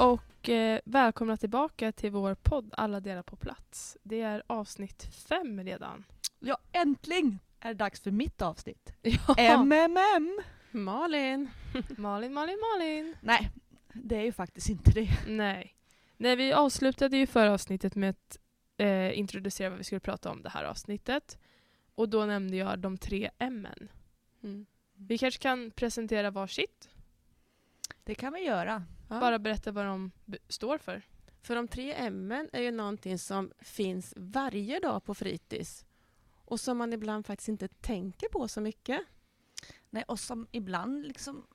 och eh, välkomna tillbaka till vår podd Alla delar på plats. Det är avsnitt fem redan. Ja, äntligen är det dags för mitt avsnitt. Ja. MMM! Malin. Malin, Malin, Malin. Nej, det är ju faktiskt inte det. Nej. Nej, vi avslutade ju förra avsnittet med att eh, introducera vad vi skulle prata om det här avsnittet. Och då nämnde jag de tre M'en. Mm. Vi kanske kan presentera varsitt? Det kan vi göra. Ja. Bara berätta vad de står för. För de tre M är ju någonting som finns varje dag på fritids och som man ibland faktiskt inte tänker på så mycket. Nej, och som ibland liksom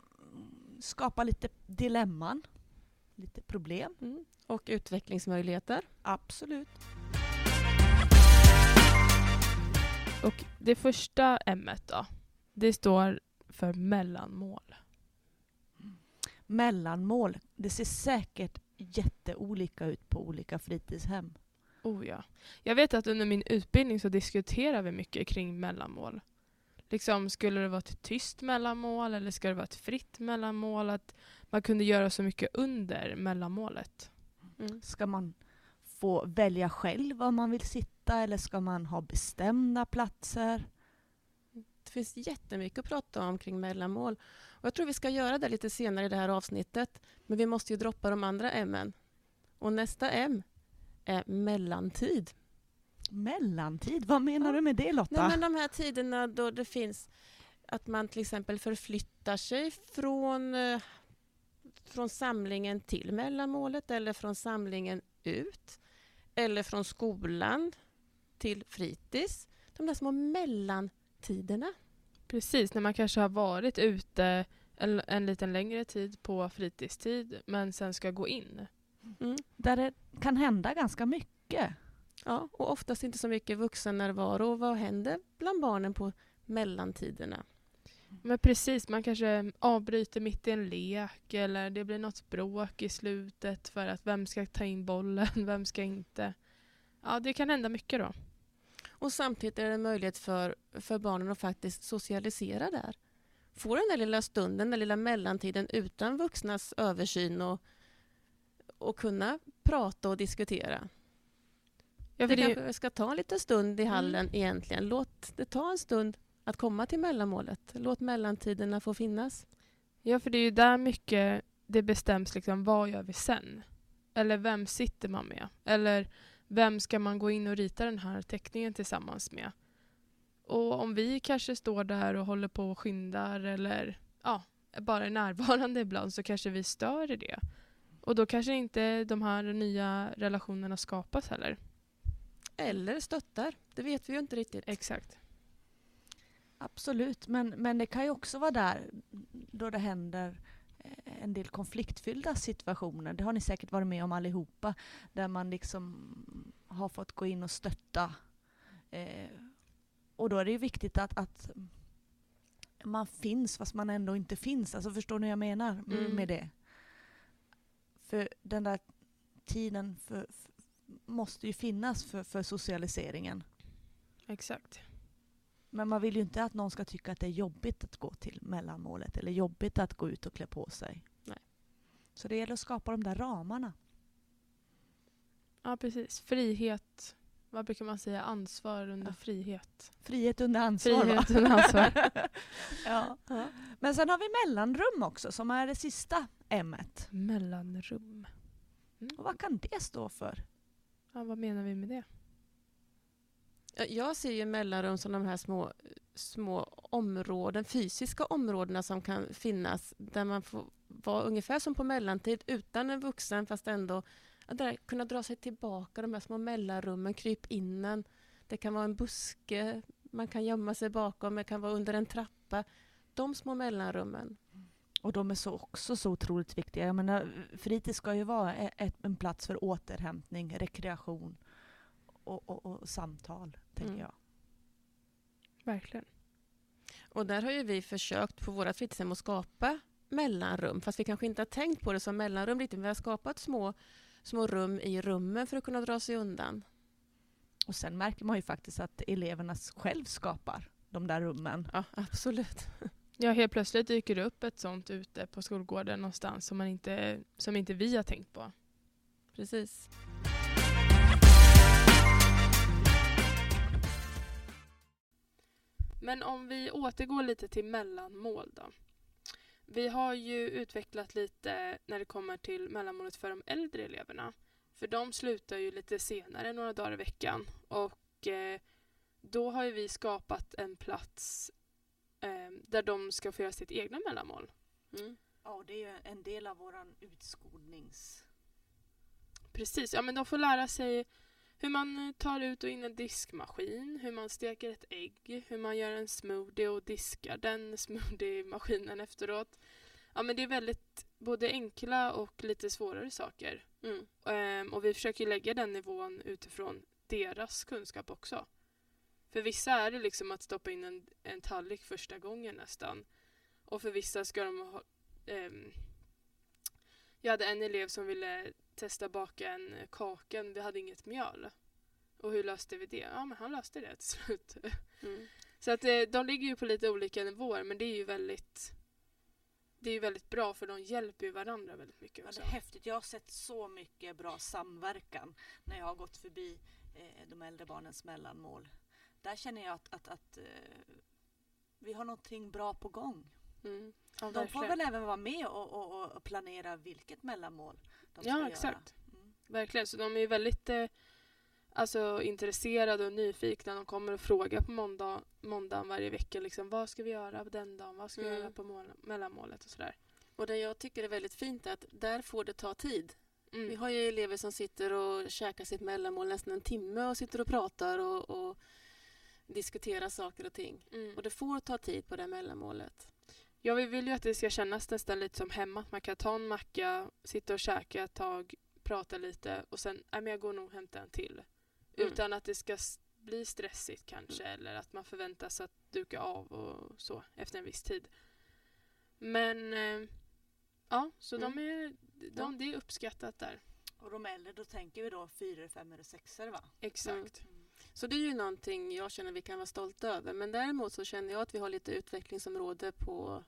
skapar lite dilemman, lite problem. Mm. Och utvecklingsmöjligheter. Absolut. Och det första M då, det står för mellanmål. Mellanmål. Det ser säkert jätteolika ut på olika fritidshem. Oh ja. Jag vet att under min utbildning så diskuterar vi mycket kring mellanmål. Liksom, skulle det vara ett tyst mellanmål eller ska det vara ett fritt mellanmål? Att man kunde göra så mycket under mellanmålet. Mm. Ska man få välja själv var man vill sitta eller ska man ha bestämda platser? Det finns jättemycket att prata om kring mellanmål. Och jag tror vi ska göra det lite senare i det här avsnittet. Men vi måste ju droppa de andra M. Och nästa M är mellantid. Mellantid, vad menar Ja. du med det Lotta? Nej, men de här tiderna då det finns att man till exempel förflyttar sig från, eh, från samlingen till mellanmålet eller från samlingen ut eller från skolan till fritids. De där små mellantiderna. Precis, när man kanske har varit ute en, en liten längre tid på fritidstid men sen ska gå in. Mm. Där det kan hända ganska mycket. Ja, och oftast inte så mycket vuxennärvaro. Och Vad händer bland barnen på mellantiderna? Men precis, man kanske avbryter mitt i en lek eller det blir något bråk i slutet för att vem ska ta in bollen, vem ska inte. Ja, det kan hända mycket då. Och samtidigt är det en möjlighet för, för barnen att faktiskt socialisera där. Få den där lilla stunden, den där lilla mellantiden utan vuxnas översyn och, och kunna prata och diskutera. Ja, det det, kanske ska ta en liten stund i hallen egentligen. Låt det ta en stund att komma till mellanmålet. Låt mellantiderna få finnas. ja, för det är ju där mycket det bestäms liksom, vad gör vi sen? Eller vem sitter man med? Eller vem ska man gå in och rita den här teckningen tillsammans med? Och om vi kanske står där och håller på och skyndar eller ja, bara är närvarande ibland så kanske vi stör i det. Och då kanske inte de här nya relationerna skapas heller. Eller stöttar. Det vet vi ju inte riktigt. Exakt. Absolut, men, men det kan ju också vara där då det händer eh, en del konfliktfyllda situationer. Det har ni säkert varit med om allihopa. Där man liksom har fått gå in och stötta. Eh, och då är det ju viktigt att, att man finns fast man ändå inte finns. Alltså förstår ni vad jag menar Mm. med det? För den där tiden för, för, måste ju finnas för, för socialiseringen. Exakt. Men man vill ju inte att någon ska tycka att det är jobbigt att gå till mellanmålet eller jobbigt att gå ut och klä på sig. Nej. Så det gäller att skapa de där ramarna. Ja, precis. Frihet. Vad brukar man säga? Ansvar under Ja. frihet. Frihet under ansvar. Frihet va? under ansvar. ja. Ja. Men sen har vi mellanrum också som är det sista M. -et. Mellanrum. Och vad kan det stå för? Ja, vad menar vi med det? Ja, Jag ser ju mellanrum som de här små, små områden, fysiska områdena som kan finnas där man får vara ungefär som på mellantid utan en vuxen fast ändå att där, kunna dra sig tillbaka, de här små mellanrummen, kryp in en. Det kan vara en buske man kan gömma sig bakom, det kan vara under en trappa. De små mellanrummen. Och de är så också så otroligt viktiga. Jag menar, fritids ska ju vara e- ett, en plats för återhämtning, rekreation och, och, och samtal, tänker Mm. jag. Verkligen. Och där har ju vi försökt på våra fritidshem att skapa mellanrum, fast vi kanske inte har tänkt på det som mellanrum riktigt. men Vi har skapat små, små rum i rummen för att kunna dra sig undan. Och sen märker man ju faktiskt att eleverna själv skapar de där rummen. Ja, absolut. Ja, helt plötsligt dyker det upp ett sånt ute på skolgården någonstans som, man inte, som inte vi har tänkt på. Precis. Men om vi återgår lite till mellanmål då. Vi har ju utvecklat lite när det kommer till mellanmålet för de äldre eleverna. För de slutar ju lite senare, några dagar i veckan. Och eh, då har ju vi skapat en plats eh, där de ska få göra sitt egna mellanmål. Mm. Ja, det är ju en del av våran utskolnings... Precis, ja men de får lära sig hur man tar ut och in en diskmaskin, hur man steker ett ägg, hur man gör en smoothie och diskar den smoothiemaskinen efteråt. Ja men det är väldigt både enkla och lite svårare saker. Mm. Ehm, och vi försöker lägga den nivån utifrån deras kunskap också. För vissa är det liksom att stoppa in en, en tallrik första gången nästan. Och för vissa ska de ha... ehm, jag hade en elev som ville testa baka en kaka, men vi hade inget mjöl. Och hur löste vi det? Ja, men han löste det till slut. Mm. Så att eh, de ligger ju på lite olika nivåer, men det är ju väldigt det är ju väldigt bra för de hjälper ju varandra väldigt mycket Ja, också. det är häftigt. Jag har sett så mycket bra samverkan när jag har gått förbi eh, de äldre barnens mellanmål. Där känner jag att, att, att eh, vi har någonting bra på gång. Mm. Ja, De får väl även vara med och, och, och planera vilket mellanmål de ska Ja, göra. exakt. Mm. Verkligen, så de är väldigt eh, alltså, intresserade och nyfikna. De kommer och frågar på måndag, måndagen varje vecka liksom, vad ska vi göra på den dagen, vad ska vi Mm. göra på mål, mellanmålet och sådär. Och det jag tycker är väldigt fint är att där får det ta tid. Mm. Vi har ju elever som sitter och käkar sitt mellanmål nästan en timme och sitter och pratar och, och diskuterar saker och ting. Mm. Och det får ta tid på det mellanmålet. Ja, vi vill ju att det ska kännas nästan lite som hemma. Att man kan ta en macka, sitta och käka ett tag, prata lite och sen, nej men jag går nog och hämtar en till. Mm. Utan att det ska bli stressigt kanske eller att man förväntas att duka av och så efter en viss tid. Men eh, ja, så de Mm. är, de, det är uppskattat där. Och de äldre, då tänker vi då fyra, fem eller sexor va? Exakt. Mm. Så det är ju någonting jag känner vi kan vara stolta över. Men däremot så känner jag att vi har lite utvecklingsområde på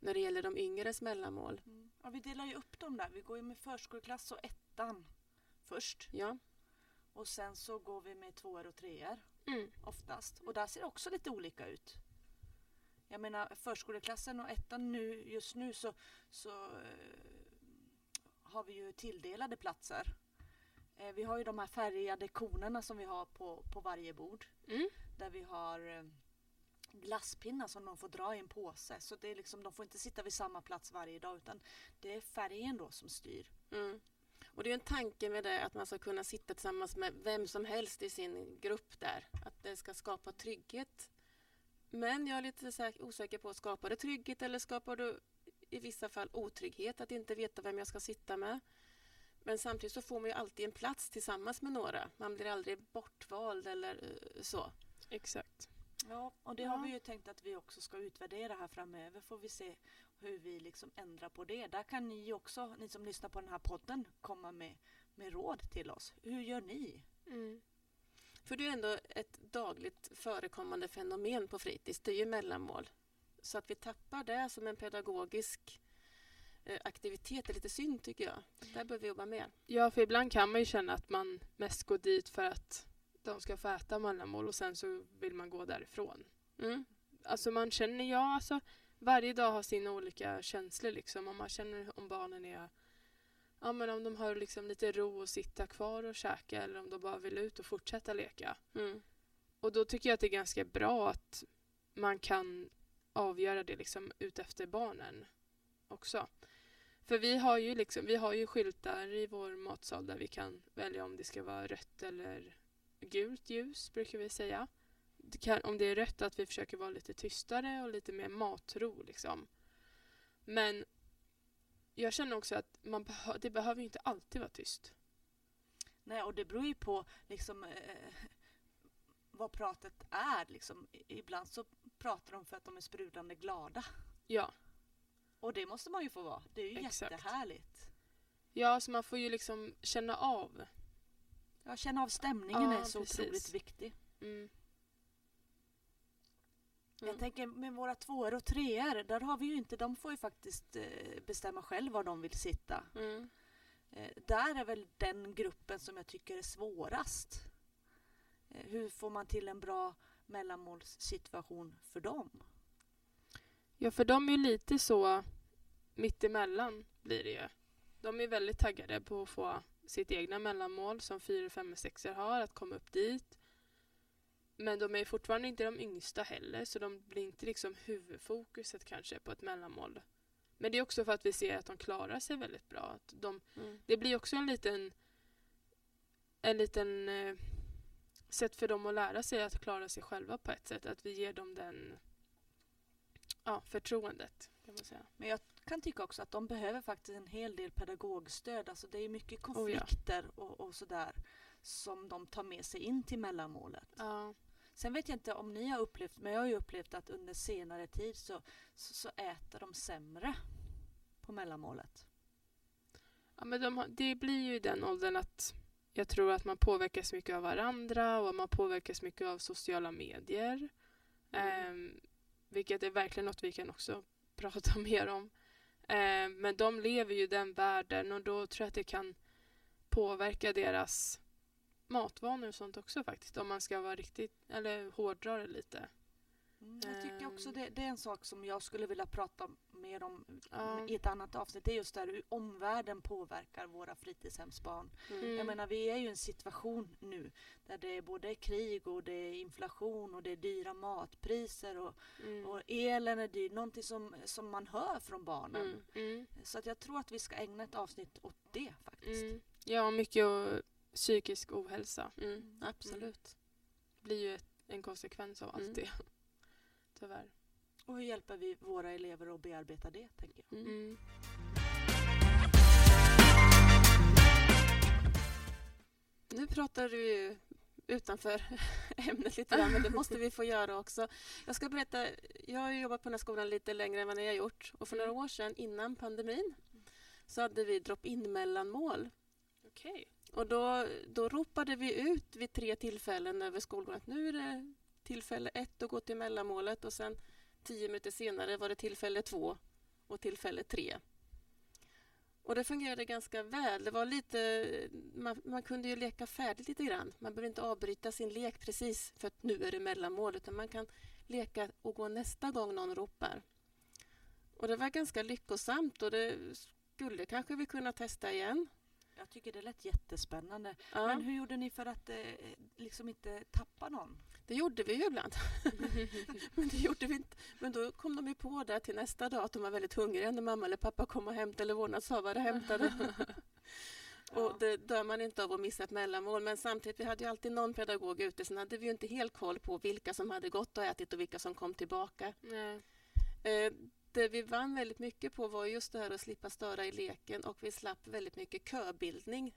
när det gäller de yngres mellanmål. Mm. Ja, vi delar ju upp dem där. Vi går ju med förskoleklass och ettan först. Ja. Och sen så går vi med tvåor och treor Mm. oftast. Och där ser det också lite olika ut. Jag menar förskoleklassen och ettan nu, just nu så, så eh, har vi ju tilldelade platser. Eh, vi har ju de här färgade konerna som vi har på, på varje bord. Mm. Där vi har eh, glasspinnar som de får dra i en påse. Så det är liksom, de får inte sitta vid samma plats varje dag utan det är färgen då som styr. Mm. Och det är en tanke med det att man ska kunna sitta tillsammans med vem som helst i sin grupp där. Att det ska skapa trygghet. Men jag är lite säk- osäker på, skapar det trygghet eller skapar det i vissa fall otrygghet att inte veta vem jag ska sitta med? Men samtidigt så får man ju alltid en plats tillsammans med några. Man blir aldrig bortvald eller eh, så. Exakt. Ja, och det Ja. har vi ju tänkt att vi också ska utvärdera här framöver. Får vi se hur vi liksom ändrar på det. Där kan ni också, ni som lyssnar på den här podden, komma med, med råd till oss. Hur gör ni? Mm. För det är ändå ett dagligt förekommande fenomen på fritids. Det är ju mellanmål. Så att vi tappar det som en pedagogisk eh, aktivitet är lite synd tycker jag. Där behöver vi jobba mer. Ja, för ibland kan man ju känna att man mest går dit för att de ska få äta mellanmål och sen så vill man gå därifrån. Mm. Alltså man känner, ja alltså varje dag har sina olika känslor liksom. Om man känner om barnen är, ja men om de har liksom lite ro och sitta kvar och käka eller om de bara vill ut och fortsätta leka. Mm. Och då tycker jag att det är ganska bra att man kan avgöra det liksom utefter barnen också. För vi har ju liksom, vi har ju skyltar i vår matsal där vi kan välja om det ska vara rött eller gult ljus brukar vi säga. Det kan, om det är rött att vi försöker vara lite tystare och lite mer matro liksom. Men jag känner också att man behö- det behöver inte alltid vara tyst. Nej, och det beror ju på liksom eh, vad pratet är. Liksom. Ibland så pratar de för att de är sprudlande glada. Ja. Och det måste man ju få vara. Det är ju Exakt. jättehärligt. Ja, så man får ju liksom känna av. Ja, känna av stämningen Ja, är så precis. otroligt viktig. Mm. Mm. Jag tänker med våra tvåor och treor, där har vi ju inte, de får ju faktiskt eh, bestämma själv var de vill sitta. Mm. Eh, där är väl den gruppen som jag tycker är svårast. Eh, hur får man till en bra mellanmålssituation för dem? Ja, för de är ju lite så mittemellan blir det ju. De är väldigt taggade på att få sitt egna mellanmål som 4, 5 och 6 har, att komma upp dit. Men de är fortfarande inte de yngsta heller, så de blir inte liksom huvudfokuset kanske på ett mellanmål. Men det är också för att vi ser att de klarar sig väldigt bra. Att de, Mm. det blir också en liten, en liten eh, sätt för dem att lära sig att klara sig själva på ett sätt. Att vi ger dem den ja, förtroendet. Kan man säga. Men jag kan tycka också att de behöver faktiskt en hel del pedagogstöd. Alltså det är mycket Oh ja. konflikter och, och sådär som de tar med sig in till mellanmålet. Ja. Sen vet jag inte om ni har upplevt, men jag har ju upplevt att under senare tid så, så, så äter de sämre på mellanmålet. Ja, men de, det blir ju i den åldern att jag tror att man påverkas mycket av varandra och man påverkas mycket av sociala medier. Ehm, vilket är verkligen något vi kan också prata mer om. Eh, men de lever ju i den världen och då tror jag att det kan påverka deras matvanor och sånt också faktiskt. Om man ska vara riktigt, eller hårdra det lite. Mm, jag tycker också det, det är en sak som jag skulle vilja prata mer om Ja. i ett annat avsnitt. Det är just där hur omvärlden påverkar våra fritidshemsbarn. Mm. Jag menar, vi är ju i en situation nu där det är både krig och det är inflation och det är dyra matpriser och, Mm. och elen är dyr. Någonting som, som man hör från barnen. Mm. Mm. Så att jag tror att vi ska ägna ett avsnitt åt det faktiskt. Mm. Ja, mycket psykisk ohälsa. Mm. Absolut. blir ju ett, en konsekvens av allt Mm. det. Tyvärr. Och hur hjälper vi våra elever att bearbeta det, tänker jag. Mm. Mm. Nu pratar du ju utanför ämnet lite grann, men det måste vi få göra också. Jag ska berätta, jag har ju jobbat på den här skolan lite längre än vad ni har gjort. Och för några år sedan, innan pandemin, så hade vi drop-in mellanmål. Okej. Och då, då ropade vi ut vid tre tillfällen över skolgården att nu är det tillfälle ett att gå till mellanmålet och sen tio minuter senare var det tillfälle två och tillfälle tre. Och det fungerade ganska väl. Det var lite, man, man kunde ju leka färdigt lite grann. Man behöver inte avbryta sin lek precis för att nu är det mellanmål utan man kan leka och gå nästa gång någon ropar. Och det var ganska lyckosamt och det skulle kanske vi kunna testa igen. Jag tycker det lät jättespännande. Ja. Men hur gjorde ni för att eh, liksom inte tappa någon? Det gjorde vi ju ibland. Men det gjorde vi inte. Men då kom de ju på där till nästa dag att de var väldigt hungriga när mamma eller pappa kom och hämtade eller vårdnadshavare hämtade. Och det dör man inte av att missa ett mellanmål. Men samtidigt, vi hade ju alltid någon pedagog ute. Sen hade vi inte helt koll på vilka som hade gått och ätit och vilka som kom tillbaka. Nej. Eh, det vi vann väldigt mycket på var just det här att slippa störa i leken och vi slapp väldigt mycket köbildning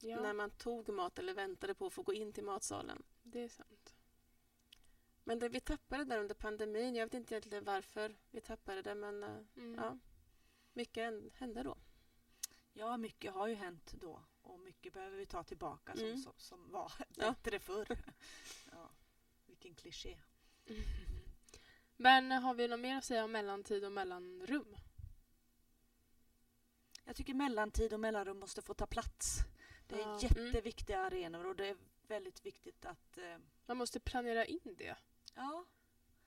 Ja, när man tog mat eller väntade på att få gå in till matsalen. det är sant. Men det vi tappade där under pandemin, jag vet inte egentligen varför vi tappade det, men eh, Mm. ja, mycket hän- hände då. Ja, mycket har ju hänt då och mycket behöver vi ta tillbaka som, Mm. som, som var Ja. bättre förr. Ja, vilken kliché. Men har vi något mer att säga om mellantid och mellanrum? Jag tycker mellantid och mellanrum måste få ta plats. Det är Ja. jätteviktiga arenor och det är väldigt viktigt att... Eh, Man måste planera in det ja,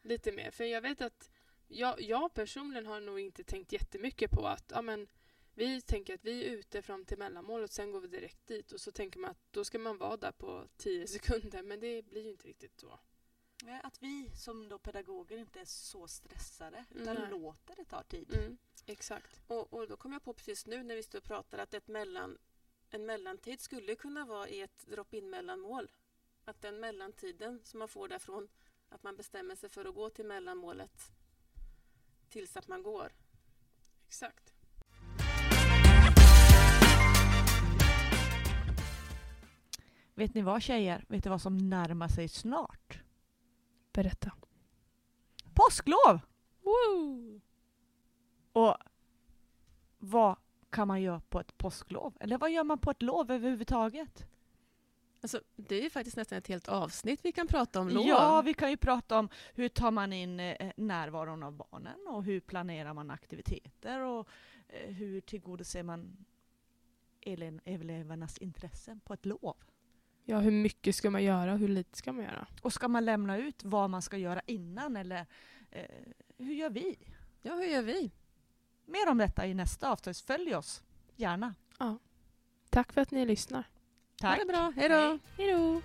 lite mer. För jag vet att jag, jag personligen har nog inte tänkt jättemycket på att ja, men, vi tänker att vi är ute fram till mellanmålet, sen går vi direkt dit och så tänker man att då ska man vara där på tio sekunder, men det blir ju inte riktigt så. Att vi som då pedagoger inte är så stressade utan Nej. låter det ta tid. Mm. Exakt. Och, och då kom jag på precis nu när vi står och pratar att ett mellan, en mellantid skulle kunna vara i ett drop-in mellanmål. Att den mellantiden som man får därifrån, att man bestämmer sig för att gå till mellanmålet tills att man går. Exakt. Vet ni vad tjejer? Vet ni vad som närmar sig snart? Berätta. Påsklov! Woo! Och vad kan man göra på ett påsklov? Eller vad gör man på ett lov överhuvudtaget? Alltså, det är ju faktiskt nästan ett helt avsnitt vi kan prata om lov. Ja, vi kan ju prata om hur tar man in eh, närvaron av barnen och hur planerar man aktiviteter och eh, hur tillgodoser man ele- elevernas intressen på ett lov. Ja, hur mycket ska man göra och hur lite ska man göra? Och ska man lämna ut vad man ska göra innan eller eh, hur gör vi? Ja, hur gör vi? Mer om detta i nästa avsnitt. Följ oss gärna. Tack för att ni lyssnar. Tack. Ha det bra, hej då! Hej då!